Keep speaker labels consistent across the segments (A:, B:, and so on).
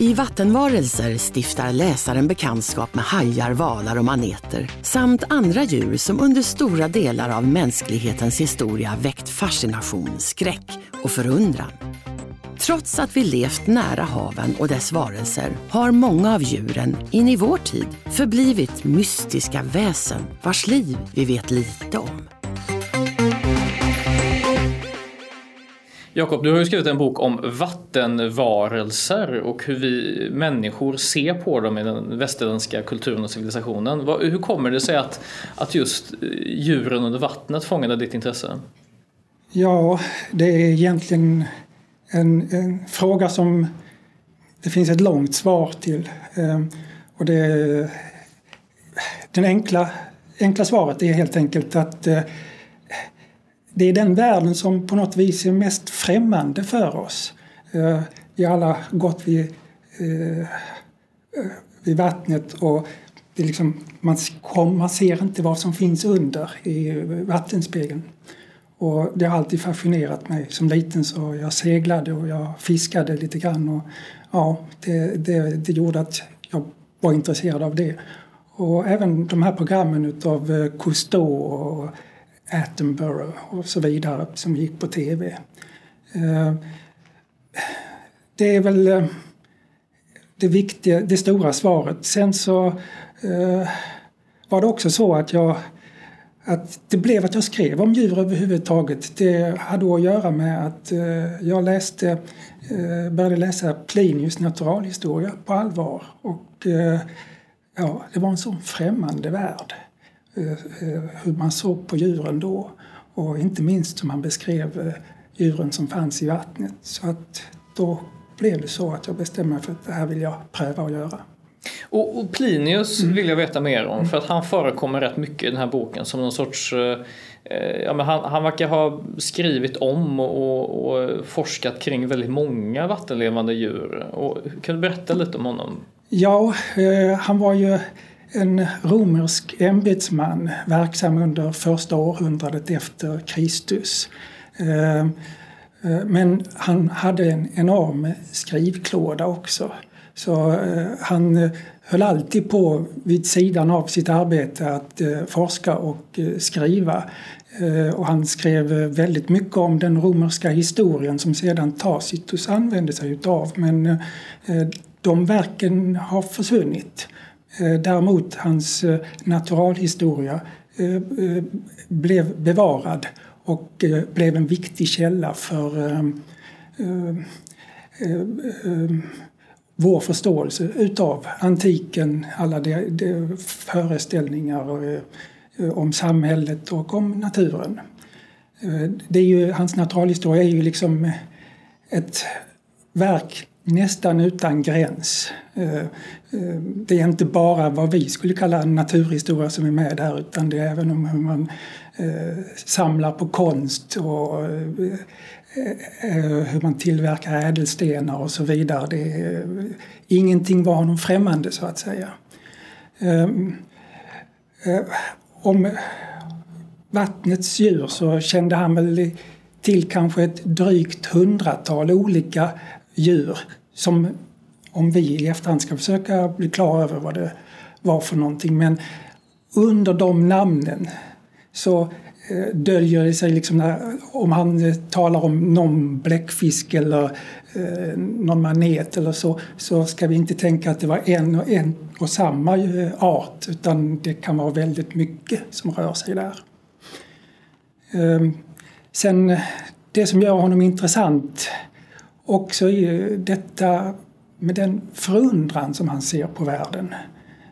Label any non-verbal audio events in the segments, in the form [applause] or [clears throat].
A: I Vattenvarelser stiftar läsaren bekantskap med hajar, valar och maneter samt andra djur som under stora delar av mänsklighetens historia väckt fascination, skräck och förundran. Trots att vi levt nära haven och dess varelser har många av djuren in i vår tid förblivit mystiska väsen vars liv vi vet lite om.
B: Jakob, du har ju skrivit en bok om vattenvarelser och hur vi människor ser på dem i den västerländska kulturen och civilisationen. Hur kommer det sig att, att just eh, djuren under vattnet fångade ditt intresse?
C: Ja, det är egentligen en, en fråga som det finns ett långt svar till. Ehm, och det, den enkla, enkla svaret är helt enkelt att eh, det är den världen som på något vis är mest främmande för oss. Eh, vi har alla gått vid, vid vattnet och det liksom, man, man ser inte vad som finns under i vattenspegeln. Och det har alltid fascinerat mig. Som liten så jag seglade och jag fiskade lite grann. Och, ja, det, det, det gjorde att jag var intresserad av det. Och även de här programmen utav eh, Cousteau och Attenborough och så vidare som gick på tv. Eh, det är väl eh, det viktiga, det stora svaret. Sen så eh, var det också så att jag att det blev att jag skrev om djur överhuvudtaget. Det hade att göra med att jag läste, började läsa Plinius naturalhistoria på allvar. Och ja, det var en sån främmande värld. Eh, eh, hur man såg på djuren då. Och inte minst hur man beskrev eh, djuren som fanns i vattnet. Så att då blev det så att jag bestämde mig för att det här vill jag pröva att göra.
B: Och, och Plinius mm. vill jag veta mer om för att han förekommer rätt mycket i den här boken som någon sorts Ja, men han, han verkar ha skrivit om och, och, forskat kring väldigt många vattenlevande djur. Och, kan du berätta lite om honom?
C: Ja, eh, han var ju en romersk ämbetsman verksam under första århundradet efter Kristus. Eh, eh, men han hade en enorm skrivklåda också. Så eh, han höll alltid på vid sidan av sitt arbete att forska och skriva. Och han skrev väldigt mycket om den romerska historien som sedan Tacitus använde sig utav. Men de verken har försvunnit. Eh, däremot hans eh, naturalhistoria eh, blev bevarad och blev en viktig källa för vår förståelse utav antiken, alla de, de föreställningar om samhället och om naturen. Det är ju, hans naturalhistoria är ju liksom ett verk nästan utan gräns. Eh, eh, det är inte bara vad vi skulle kalla naturhistoria som är med där utan det är även om hur man eh, samlar på konst och hur man tillverkar ädelstenar och så vidare. Det är, ingenting var honom främmande så att säga. Ehm, om vattnets djur så kände han väl till kanske ett drygt hundratal olika djur som om vi i efterhand ska försöka bli klara över vad det var för någonting. Men under de namnen så eh, döljer det sig liksom när, om han eh, talar om någon bläckfisk eller eh, någon manet eller så, så ska vi inte tänka att det var en och en och samma eh, art utan det kan vara väldigt mycket som rör sig där. Eh, sen det som gör honom intressant också i detta med den förundran som han ser på världen.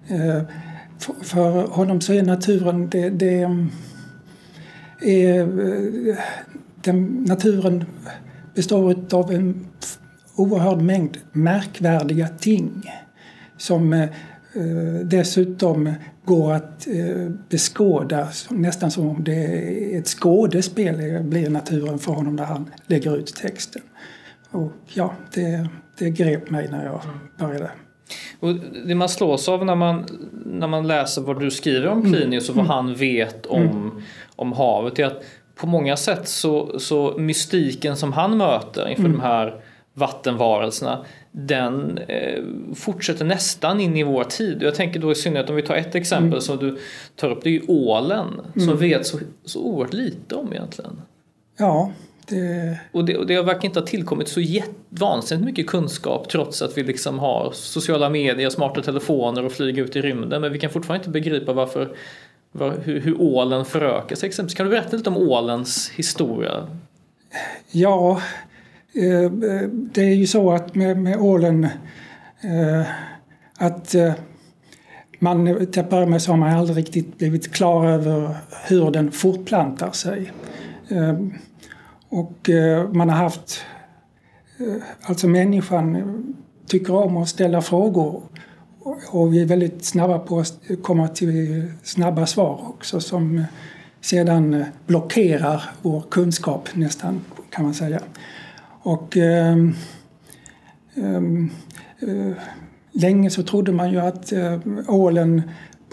C: Eh, för honom så är naturen, det, det är, den, naturen består av en oerhörd mängd märkvärdiga ting. som eh, dessutom går att beskåda nästan som om det är ett skådespel blir naturen för honom när han lägger ut texten. Och ja, det, det grep mig när jag började.
B: Och det man slås av när man, när man läser vad du skriver om mm. Plinius och vad mm. han vet om, mm. om havet är att på många sätt så, så mystiken som han möter inför mm. de här vattenvarelserna den eh, fortsätter nästan in i vår tid. Jag tänker då i synnerhet om vi tar ett exempel mm. som du tar upp, det är ju ålen mm. som vet så, så oerhört lite om egentligen.
C: Ja, det...
B: Och, det, och det verkar inte ha tillkommit så vansinnigt mycket kunskap trots att vi liksom har sociala medier, smarta telefoner och flyger ut i rymden. Men vi kan fortfarande inte begripa varför, var, hur, hur ålen förökar sig exempelvis. Kan du berätta lite om ålens historia?
C: Ja, eh, det är ju så att med, med ålen eh, att eh, man till att börja med så har man aldrig riktigt blivit klar över hur den fortplantar sig. Och eh, man har haft, eh, alltså människan tycker om att ställa frågor och vi är väldigt snabba på att komma till snabba svar också som sedan blockerar vår kunskap nästan kan man säga. Och eh, eh, länge så trodde man ju att eh, ålen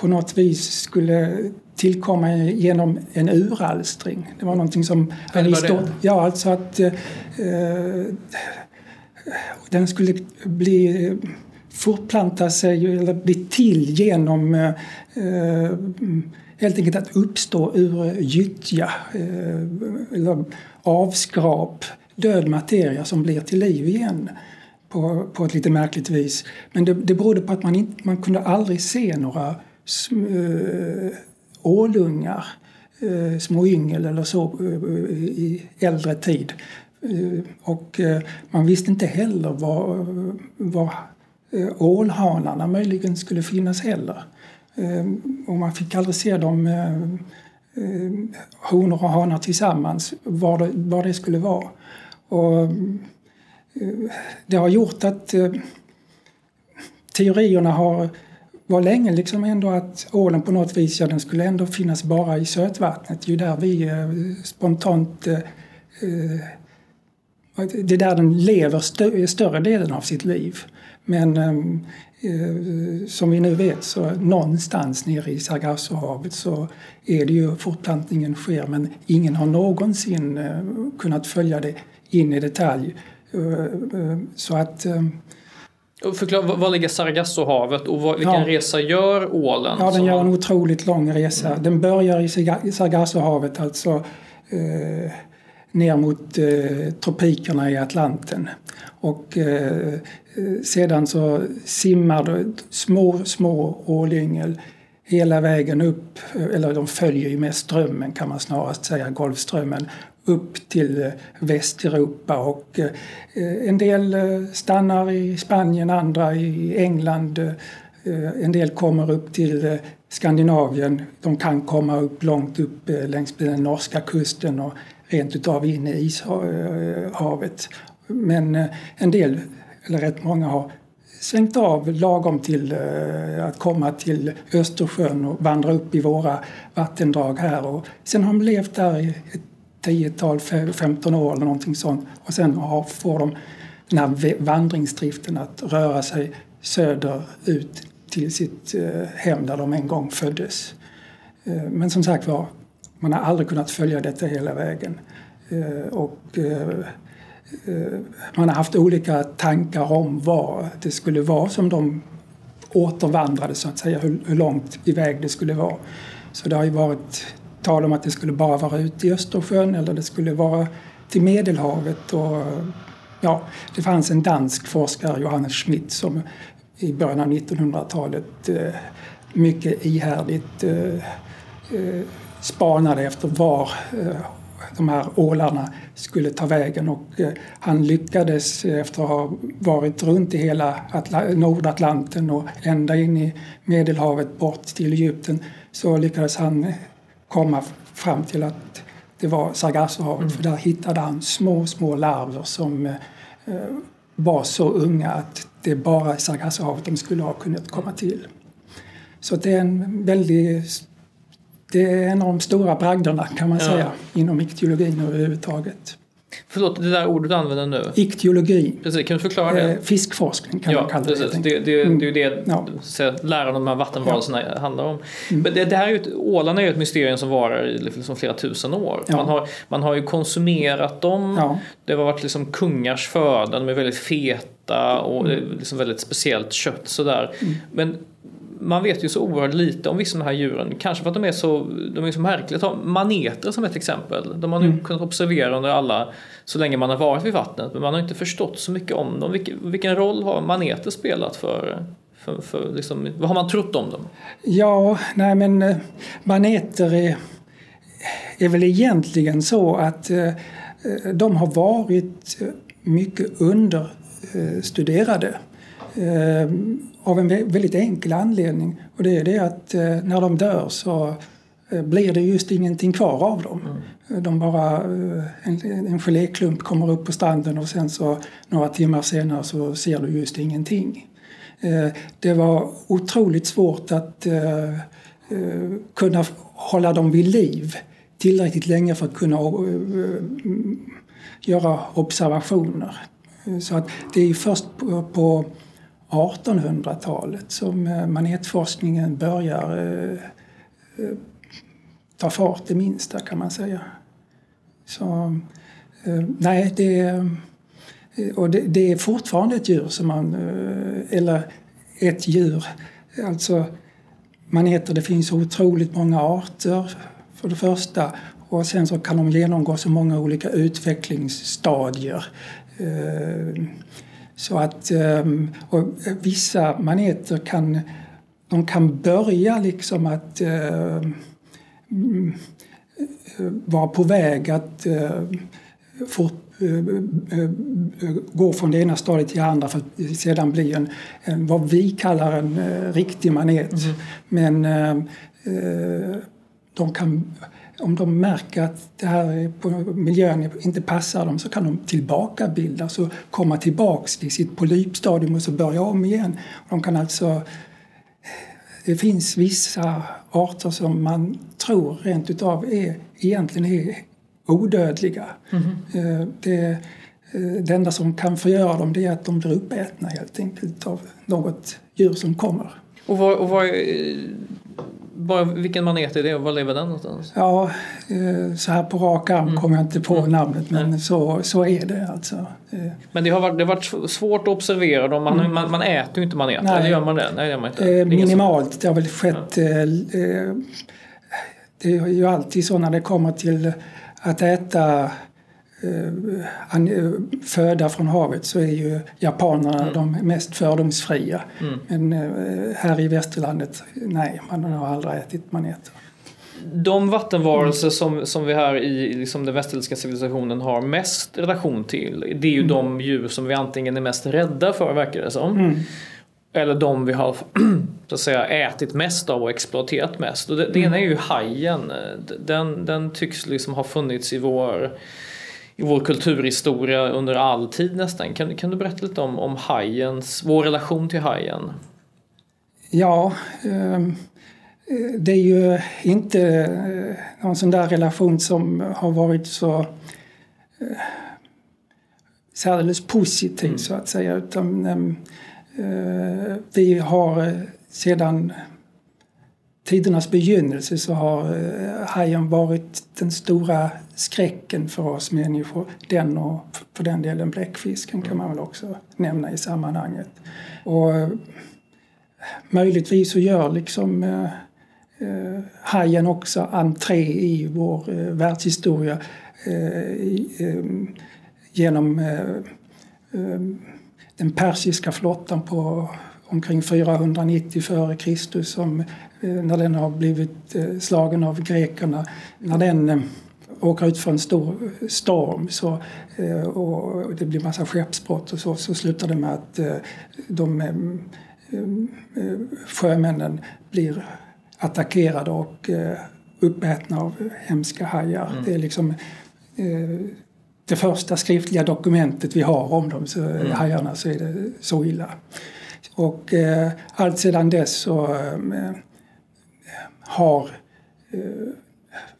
C: på något vis skulle tillkomma genom en uralstring. Det var någonting som Aristoteles... Ja, alltså att eh, den skulle bli fortplanta sig eller bli till genom eh, helt enkelt att uppstå ur gyttja eh, eller avskrap, död materia som blir till liv igen på, på ett lite märkligt vis. Men det, det berodde på att man, inte, man kunde aldrig se några eh, Eh, ålungar, eh, små yngel eller så eh, i äldre tid. Och man visste inte heller var, var ålhanarna möjligen skulle finnas heller. Och man fick aldrig se dem, honor och hanar tillsammans, var det, var det skulle vara. Och det har gjort att teorierna har var länge liksom ändå att ålen på något vis, ja den skulle ändå finnas bara i sötvattnet. Det är ju där vi eh, spontant eh, eh, det är där den lever stö större delen av sitt liv. Men eh, eh, som vi nu vet så någonstans nere i Sargassohavet så är det ju fortplantningen sker men ingen har någonsin eh, kunnat följa det in i detalj. Eh, så att
B: Förklara, var ligger Sargassohavet och vad, vilken ja. resa gör ålen?
C: Ja, den gör en otroligt lång resa. Mm. Den börjar i Sargassohavet, alltså eh, ner mot eh, tropikerna i Atlanten. Och eh, sedan så simmar det små, små ålyngel hela vägen upp, eller de följer ju med strömmen kan man snarast säga, Golfströmmen, upp till eh, Västeuropa och eh, en del eh, stannar i Spanien, andra i England. En del kommer upp till Skandinavien. De kan komma upp långt upp längs den norska kusten och rent utav in i ishavet. Men en del, eller rätt många, har svängt av lagom till eh, att komma till Östersjön och vandra upp i våra vattendrag här. Och sen har de levt där i ett 10-tal, 15 år eller någonting sånt. Och sen får de den här vandringsdriften att röra sig söderut till sitt eh, hem där de en gång föddes. Eh, men som sagt var, man har aldrig kunnat följa detta hela vägen. Och Eh, man har haft olika tankar om vad det skulle vara som de återvandrade så att säga, hur långt iväg det skulle vara. Så det har ju varit tal om att det skulle bara vara ute i Östersjön eller det skulle vara till Medelhavet. Och, ja, det fanns en dansk forskare, Johannes Schmidt, som i början av 1900-talet eh, mycket ihärdigt eh, spanade efter var de här ålarna skulle ta vägen och han lyckades efter att ha varit runt i hela Nordatlanten och ända in i Medelhavet bort till Egypten så lyckades han komma fram till att det var Sargassohavet mm. för där hittade han små, små larver som eh, var så unga att det bara i Sargassohavet de skulle ha kunnat komma till. Så det är en väldigt det är en av de stora bragderna kan man ja. säga inom iktiologin överhuvudtaget.
B: Förlåt, det där ordet du använder nu?
C: Iktiologi.
B: Precis, kan du förklara det? Eh,
C: fiskforskning kan ja, man kalla
B: precis. det. Det, det, mm. det är ju det ja. läran om de här vattenvarelserna ja. handlar om. Mm. Men det, det, här är ju ett, ålarna är ju ett mysterium som varar i liksom flera tusen år. Ja. Man, har, man har ju konsumerat dem. Det har varit liksom kungars föda, de är väldigt feta och mm. liksom väldigt speciellt kött sådär. Mm. Men man vet ju så oerhört lite om vissa av de här djuren. Kanske för att de är så, de är så märkliga. Ta maneter som ett exempel. De har nu mm. kunnat observera under alla, så länge man har varit vid vattnet. Men man har inte förstått så mycket om dem. Vilken, vilken roll har maneter spelat för, för, för liksom, vad har man trott om dem?
C: Ja, nej men eh, maneter är, är väl egentligen så att eh, eh de har varit mycket understuderade. Eh, av en väldigt enkel anledning och det är det att eh, när de dör så eh, blir det just ingenting kvar av dem. Mm. De bara, en, en geléklump kommer upp på stranden och sen så några timmar senare så ser du just ingenting. Det var otroligt svårt att kunna hålla dem vid liv tillräckligt länge för att kunna göra observationer. Så att det är först på 1800-talet som eh, manetforskningen börjar eh, eh, ta fart det minsta kan man säga. Så eh, nej, det, och det, det, är fortfarande ett djur som man, eller ett djur, alltså maneter, det finns otroligt många arter för det första och sen så kan de genomgå så många olika utvecklingsstadier. Så att ehm, vissa maneter kan, de kan börja liksom att ehm, vara på väg att ehm, fort, gå från det ena stadiet till det andra för att sedan bli en, en vad vi kallar en riktig manet. Mm. Men uh, de kan om de märker att det här på miljön inte passar dem så kan de tillbakabildas och komma tillbaks till sitt polypstadium och så börja om igen. De kan alltså, det finns vissa arter som man tror rent utav är, egentligen är odödliga. Mm. Det, eh, det enda som kan förgöra dem det är att de blir uppätna helt enkelt av något djur som kommer.
B: Och vad, och vad bara, vilken manet är det och var lever den någonstans?
C: Ja, eh, så här på rak arm mm. kommer jag inte på mm. namnet men så, så är det alltså. Eh.
B: Men det har varit, det har varit svårt att observera dem. Man, mm. man, man äter ju inte maneter, Nej. eller gör man det? Nej, det gör man inte.
C: Eh, minimalt. Det har väl skett... Ja. Det är ju alltid så när det kommer till att äta föda från havet så är ju japanerna mm. de mest fördomsfria. Mm. Men eh, här i västerlandet, nej, man har aldrig ätit maneter.
B: De vattenvarelser mm. som, som vi här i liksom den västerländska civilisationen har mest relation till det är ju mm. de djur som vi antingen är mest rädda för verkar det som. Mm. Eller de vi har [clears throat] så att säga, ätit mest av och exploaterat mest. Och det, det ena är ju hajen. Den, den tycks liksom ha funnits i vår i vår kulturhistoria under all tid nästan. Kan, kan du berätta lite om, om hajens, vår relation till hajen?
C: Ja, ehm, eh, det är ju inte eh, någon sån där relation som har varit så eh, särdeles positiv mm. så att säga. Utan, ehm, eh, vi har sedan tidernas begynnelse så har eh, hajen varit den stora skräcken för oss människor. Den och för den delen bläckfisken kan man väl också nämna i sammanhanget. Och eh, möjligtvis så gör liksom eh, eh, hajen också entré i vår eh, världshistoria eh, eh genom eh, den persiska flottan på omkring 490 f.Kr. som när den har blivit slagen av grekerna, när den eh, åker ut för en stor storm så, och det blir massa skeppsbrott och så, så slutar det med att de sjömännen blir attackerade och uppätna av hemska hajar. Mm. Det är liksom det första skriftliga dokumentet vi har om dem, så, mm. hajarna, så är det så illa. Och eh, allt sedan dess så eh, har eh,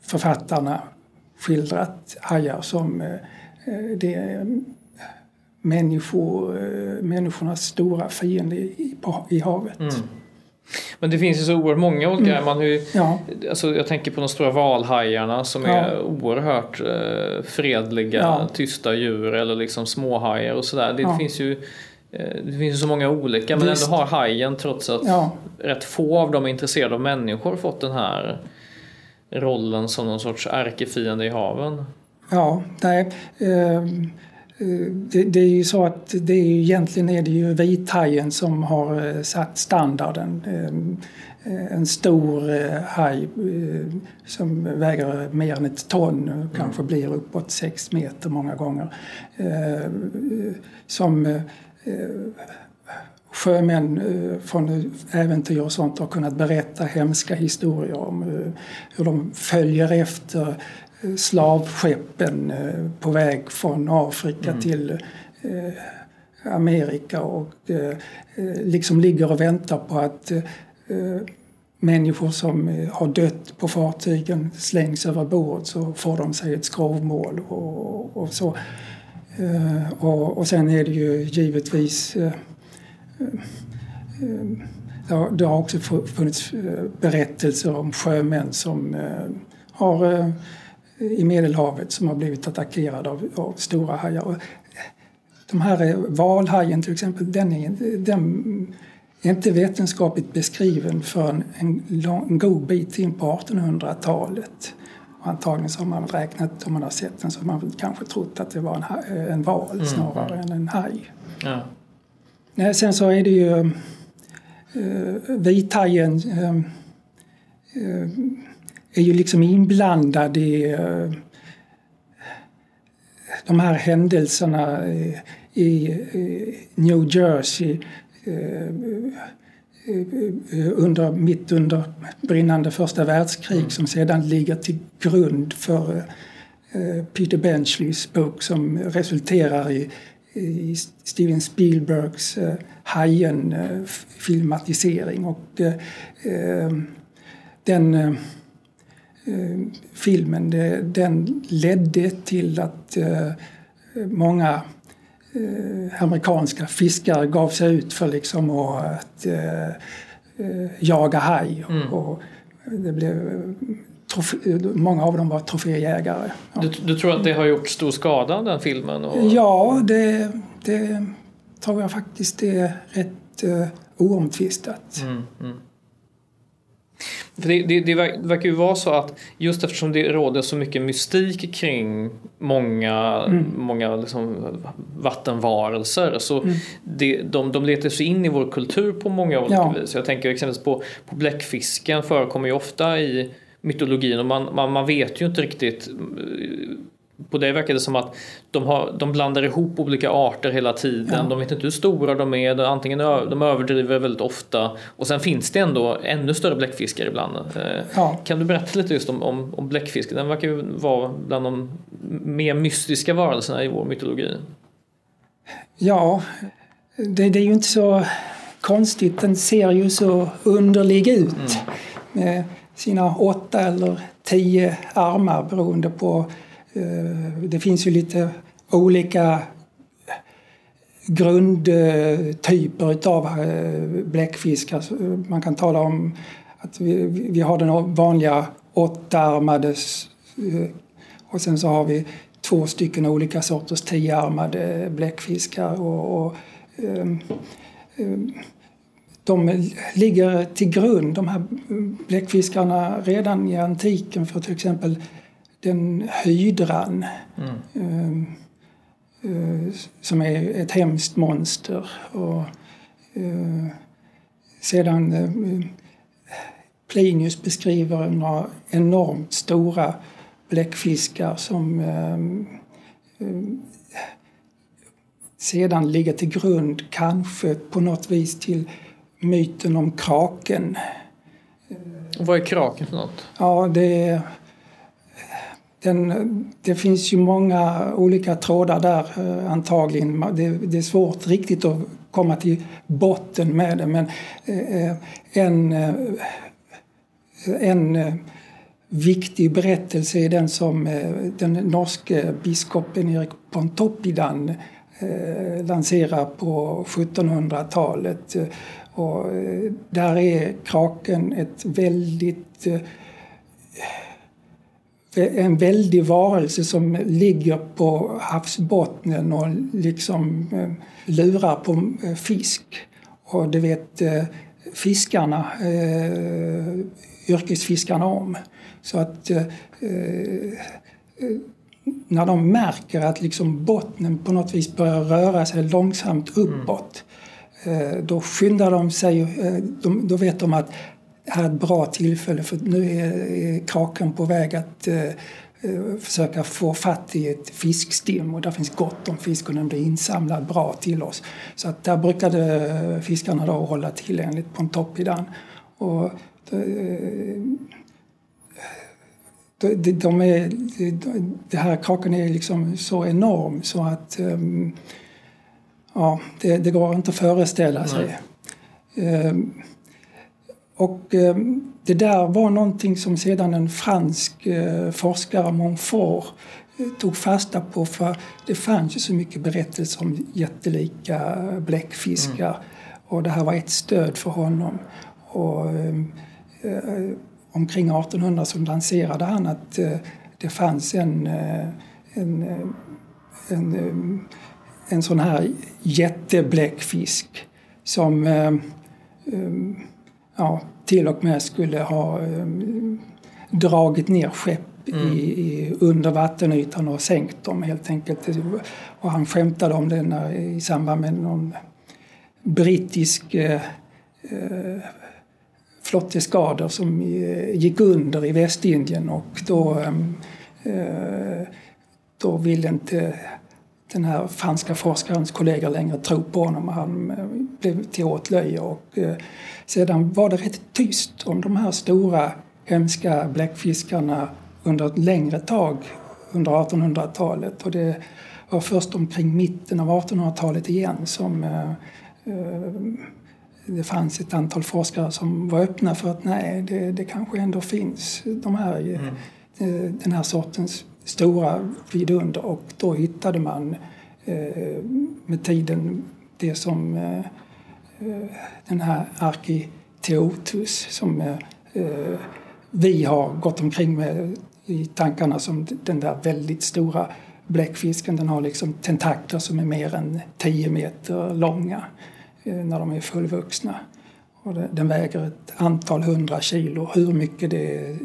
C: författarna skildrat hajar som eh, eh det är människor, eh, människornas stora fiende i, i havet. Mm.
B: Men det finns ju så oerhört många olika. Mm. Man ju, ja. alltså jag tänker på de stora valhajarna som ja. är oerhört eh, fredliga, ja. tysta djur eller liksom småhajar och sådär. Det, finns ju eh, det finns ju så många olika men Visst. ändå har hajen trots att rätt få av dem är intresserade av människor fått den här rollen som någon sorts ärkefiende i haven.
C: Ja, nej. Eh, det, det, är ju så att det är, egentligen är det ju vithajen som har eh, satt standarden. Eh, en stor eh, haj som väger mer än ett ton, mm. kanske blir uppåt sex meter många gånger. Som sjömän från äventyr och sånt har kunnat berätta hemska historier om hur de följer efter slavskeppen eh, på väg från Afrika mm. till eh, Amerika och eh, liksom ligger och väntar på att människor som har dött på fartygen slängs över bord så får de sig ett skrovmål och, och så. Och, och sen är det ju givetvis det har också funnits berättelser om sjömän som har i Medelhavet som har blivit attackerade av, av stora hajar. De här valhajen till exempel, den är, den är inte vetenskapligt beskriven förrän en, lång, en god bit in på 1800-talet. Och antagligen så har man räknat, om man har sett den, så har man kanske trott att det var en, en val mm. snarare än en haj. Ja. Nej, sen så är det ju eh, uh, vithajen uh, eh, uh, är ju liksom inblandad i eh, de här händelserna i New Jersey under, mitt under brinnande första världskrig mm. som sedan ligger till grund för Peter Benchleys bok som resulterar i, i Steven Spielbergs Hajen-filmatisering. Och den Eh, filmen det, den ledde till att eh, många eh, amerikanska fiskare gav sig ut för liksom att jaga haj. Mm. Och det blev många av dem var troféjägare.
B: Ja. Du, du, tror att det har gjort stor skada den filmen? Och...
C: Ja, det, det tror jag faktiskt är rätt uh, oomtvistat. Mm, mm.
B: För det, det, det, verkar ju vara så att just eftersom det råder så mycket mystik kring många, mm. många liksom vattenvarelser så mm. det, de, de letar sig in i vår kultur på många olika ja. vis. Jag tänker exempelvis på, på bläckfisken förekommer ju ofta i mytologin och man, man, man vet ju inte riktigt på det verkar det som att de, har, de blandar ihop olika arter hela tiden. Ja. De vet inte hur stora de är. Antingen de överdriver väldigt ofta och sen finns det ändå ännu större bläckfiskar ibland. Eh, ja. Kan du berätta lite just om, om, om bläckfisken? Den verkar ju vara bland de mer mystiska varelserna i vår mytologi.
C: Ja, det, det är ju inte så konstigt. Den ser ju så underlig ut. Mm. Sina åtta eller tio armar beroende på eh, det finns ju lite olika eh, grundtyper av eh, bläckfiskar. Man kan tala om att vi, har den vanliga åttaarmade och sen så har vi två stycken olika sorters tioarmade bläckfiskar. Och, och, ehm, ehm, de ligger till grund, de här bläckfiskarna, redan i antiken för till exempel den hydran mm. uh, som är ett hemskt monster. Och, uh, sedan uh, Plinius beskriver några enormt stora bläckfiskar som sedan ligger till grund, kanske på något vis, till myten om kraken.
B: Vad är kraken för något?
C: Ja, det den, det finns ju många olika trådar där antagligen. Det, det, är svårt riktigt att komma till botten med det men en, en viktig berättelse är den som den norske biskopen Erik Pontoppidan Eh, lanserar på 1700-talet och eh, där är kraken ett väldigt eh, en väldig varelse som ligger på havsbottnen och liksom lurar på fisk. Och det vet fiskarna, yrkesfiskarna om. Så att när de märker att liksom bottnen på något vis börjar röra sig långsamt uppåt mm. då skyndar de sig, eh, då vet de att det här är ett bra tillfälle för nu är kraken på väg att eh, försöka få fatt i ett fiskstim och där finns gott om fisk och den blir insamlad bra till oss. Så att där brukade fiskarna då hålla till enligt Pontoppidan. Och de, de är, det här kraken är liksom så enorm så att um, ja, det, det går inte att föreställa sig. Ehm, och eh, det där var någonting som sedan en fransk eh, forskare, Montfort, eh, tog fasta på för det fanns ju så mycket berättelser om jättelika bläckfiskar mm. och det här var ett stöd för honom. Och, eh, omkring 1800 så lanserade han att eh, det fanns en, eh, en, en en sån här jättebläckfisk som eh, eh, ja, till och med skulle ha eh, dragit ner skepp mm. i, i, under vattenytan och sänkt dem helt enkelt. Och han skämtade om det när, i samband med någon brittisk eh, eh flotteskador som eh, gick under i Västindien och då, ehm, eh, då ville inte den här franska forskarens kollegor längre tro på honom. Han eh, blev till åtlöje och sedan var det rätt tyst om de här stora hemska bläckfiskarna under ett längre tag under 1800-talet. Och det var först omkring mitten av 1800-talet igen som det fanns ett antal forskare som var öppna för att nej, det, det kanske ändå finns de här, mm. den här sortens stora vidunder och då hittade man eh, med tiden det som eh, eh den här Architeutus som eh, eh, vi har gått omkring med i tankarna som den där väldigt stora bläckfisken. Den har liksom tentakler som är mer än 10 meter långa eh, när de är fullvuxna. Och den väger ett antal hundra kilo. Hur mycket det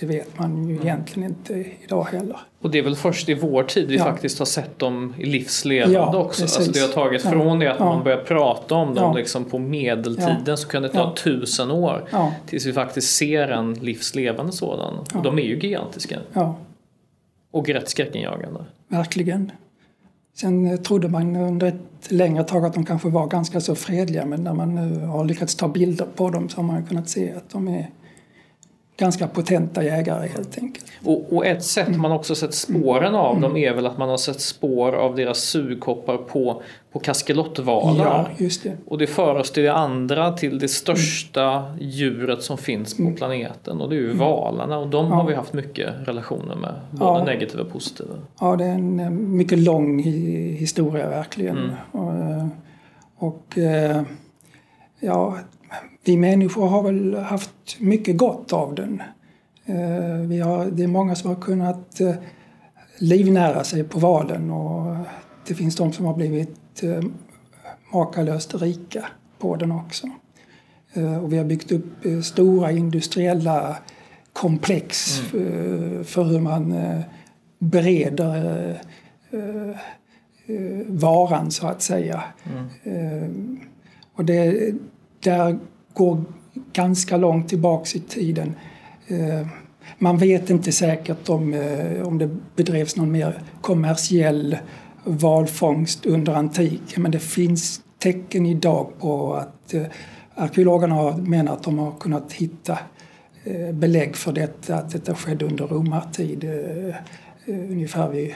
C: det vet man ju mm. egentligen inte idag heller.
B: Och det är väl först i vår tid vi ja. faktiskt har sett dem i livslevande ja, också. Alltså det har tagit ja. från det att man börjar prata om dem liksom på medeltiden så kan det ta tusen år tills vi faktiskt ser en livslevande sådan. Och de är ju gigantiska. Och rätt skräckinjagande.
C: Verkligen. Sen trodde man under ett längre tag att de kanske var ganska så fredliga men när man nu har lyckats ta bilder på dem så har man kunnat se att de är ganska potenta jägare helt enkelt.
B: Och, och ett sätt man också sett spåren av mm. dem är väl att man har sett spår av deras sugkoppar på, på kaskelottvalar.
C: Ja, just det.
B: Och det för oss till det andra, till det största mm. djuret som finns på mm. planeten och det är ju mm. valarna och de ja. har vi haft mycket relationer med, både ja. negativa och positiva.
C: Ja, det är en eh, mycket lång historia verkligen. Mm. Och, eh, och eh, ja, vi människor har väl haft mycket gott av den. Eh, vi har, det är många som har kunnat eh, livnära sig på valen och det finns de som har blivit eh, makalöst rika på den också. Och vi har byggt upp stora industriella komplex mm. för hur man bereder varan så att säga. Mm. Och det, där går ganska långt tillbaks i tiden. Eh, man vet inte säkert om, eh, om det bedrevs någon mer kommersiell valfångst under antiken men det finns tecken idag på att eh, arkeologerna har menat att de har kunnat hitta belägg för detta, att detta skedde under romartid, ungefär vid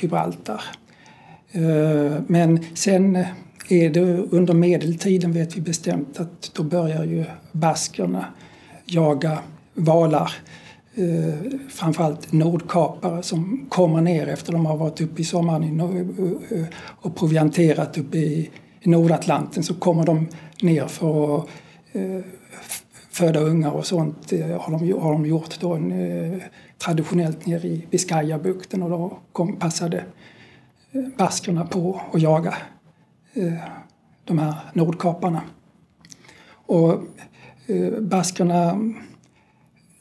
C: Gibraltar. Men sen är det under medeltiden vet vi bestämt att då börjar ju baskerna jaga valar. Eh, framförallt nordkapare som kommer ner efter de har varit uppe i sommaren eh, och provianterat uppe i Nordatlanten så kommer de ner för att eh, föda ungar och sånt eh, har de, har de gjort då en, eh, traditionellt nere i Biscayabukten och då kom, passade eh, baskerna på att jaga Eh, de här nordkaparna. Och eh, baskerna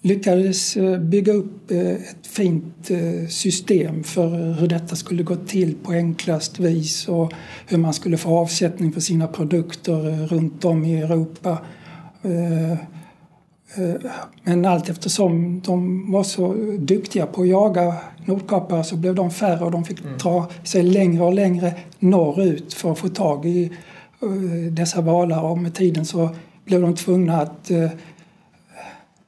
C: lyckades eh, bygga upp ett fint system för hur detta skulle gå till på enklast vis och hur man skulle få avsättning för sina produkter runt om i Europa. Men allt eftersom de var så duktiga på att jaga nordkapare så blev de färre och de fick mm. dra sig längre och längre norrut för att få tag i dessa valar och med tiden så blev de tvungna att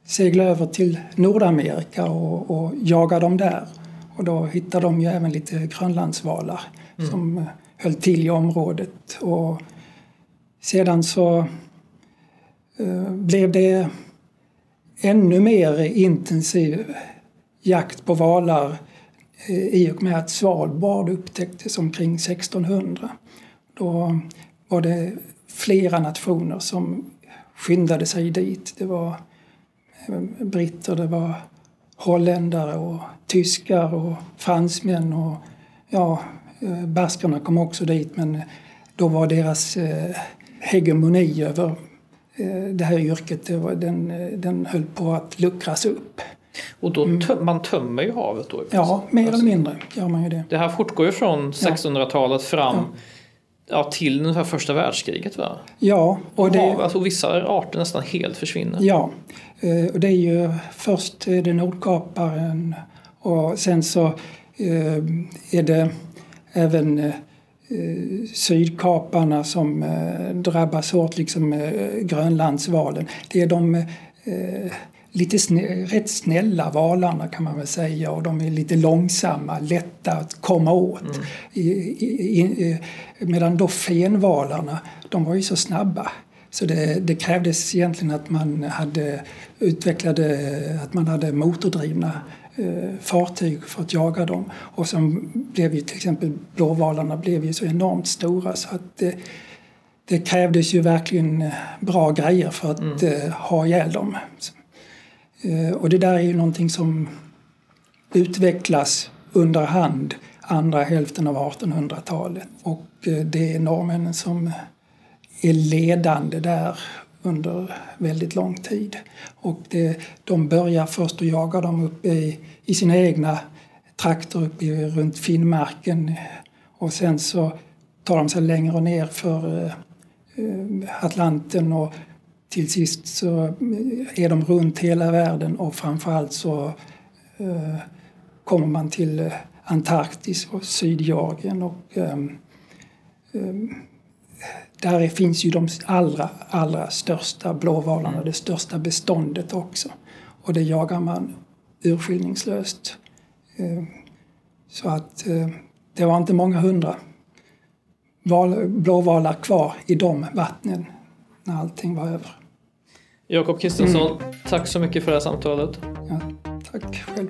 C: segla över till Nordamerika och, och jaga dem där. Och då hittade de ju även lite grönlandsvalar mm. som eh, höll till i området. Och sedan så eh, blev det ännu mer intensiv jakt på valar eh, i och med att Svalbard upptäcktes omkring 1600. Då var det flera nationer som skyndade sig dit. Det var eh, britter, det var holländare och tyskar och fransmän och ja, eh, baskerna kom också dit men då var deras hegemoni över det här yrket, det var, den, den höll på att luckras upp.
B: Och då mm. töm, man tömmer ju havet då?
C: Ja, mer alltså, eller mindre gör man ju det.
B: Det här fortgår ju från 1600-talet fram ja. Ja, till ungefär första världskriget va?
C: Ja.
B: Och det... Hav, alltså, vissa arter nästan helt försvinner.
C: Ja, Eh, och det är ju först är det Nordkaparen och sen så eh, är det även eh, Sydkaparna som drabbas hårt, liksom Grönlandsvalen. Det är de lite snä, rätt snälla valarna kan man väl säga och de är lite långsamma, lätta att komma åt. Mm. I, i, i, medan då fenvalarna, de var ju så snabba. Så det, det, krävdes egentligen att man hade utvecklade, att man hade motordrivna eh, fartyg för att jaga dem. Och sen blev ju till exempel blåvalarna blev ju så enormt stora så att det, det krävdes ju verkligen eh, bra grejer för att mm. eh, ha ihjäl dem. Eh, och det där är ju någonting som utvecklas under hand andra hälften av 1800-talet. Och eh, det är norrmännen som är ledande där under väldigt lång tid. Och det, de börjar först att jaga dem uppe i, i sina egna trakter uppe i, runt Finnmarken och sen så tar de sig längre ner för eh, Atlanten och till sist så eh, är de runt hela världen och framförallt så eh, kommer man till Antarktis och Sydgeorgien och ehm, ehm, där finns ju de allra, allra största blåvalarna, mm. det största beståndet också. Och det jagar man urskillningslöst. Eh, så att eh, det var inte många hundra blåvalar kvar i de vattnen när allting var över.
B: Jakob Kristensson, mm. tack så mycket för det här samtalet.
C: Ja, tack själv.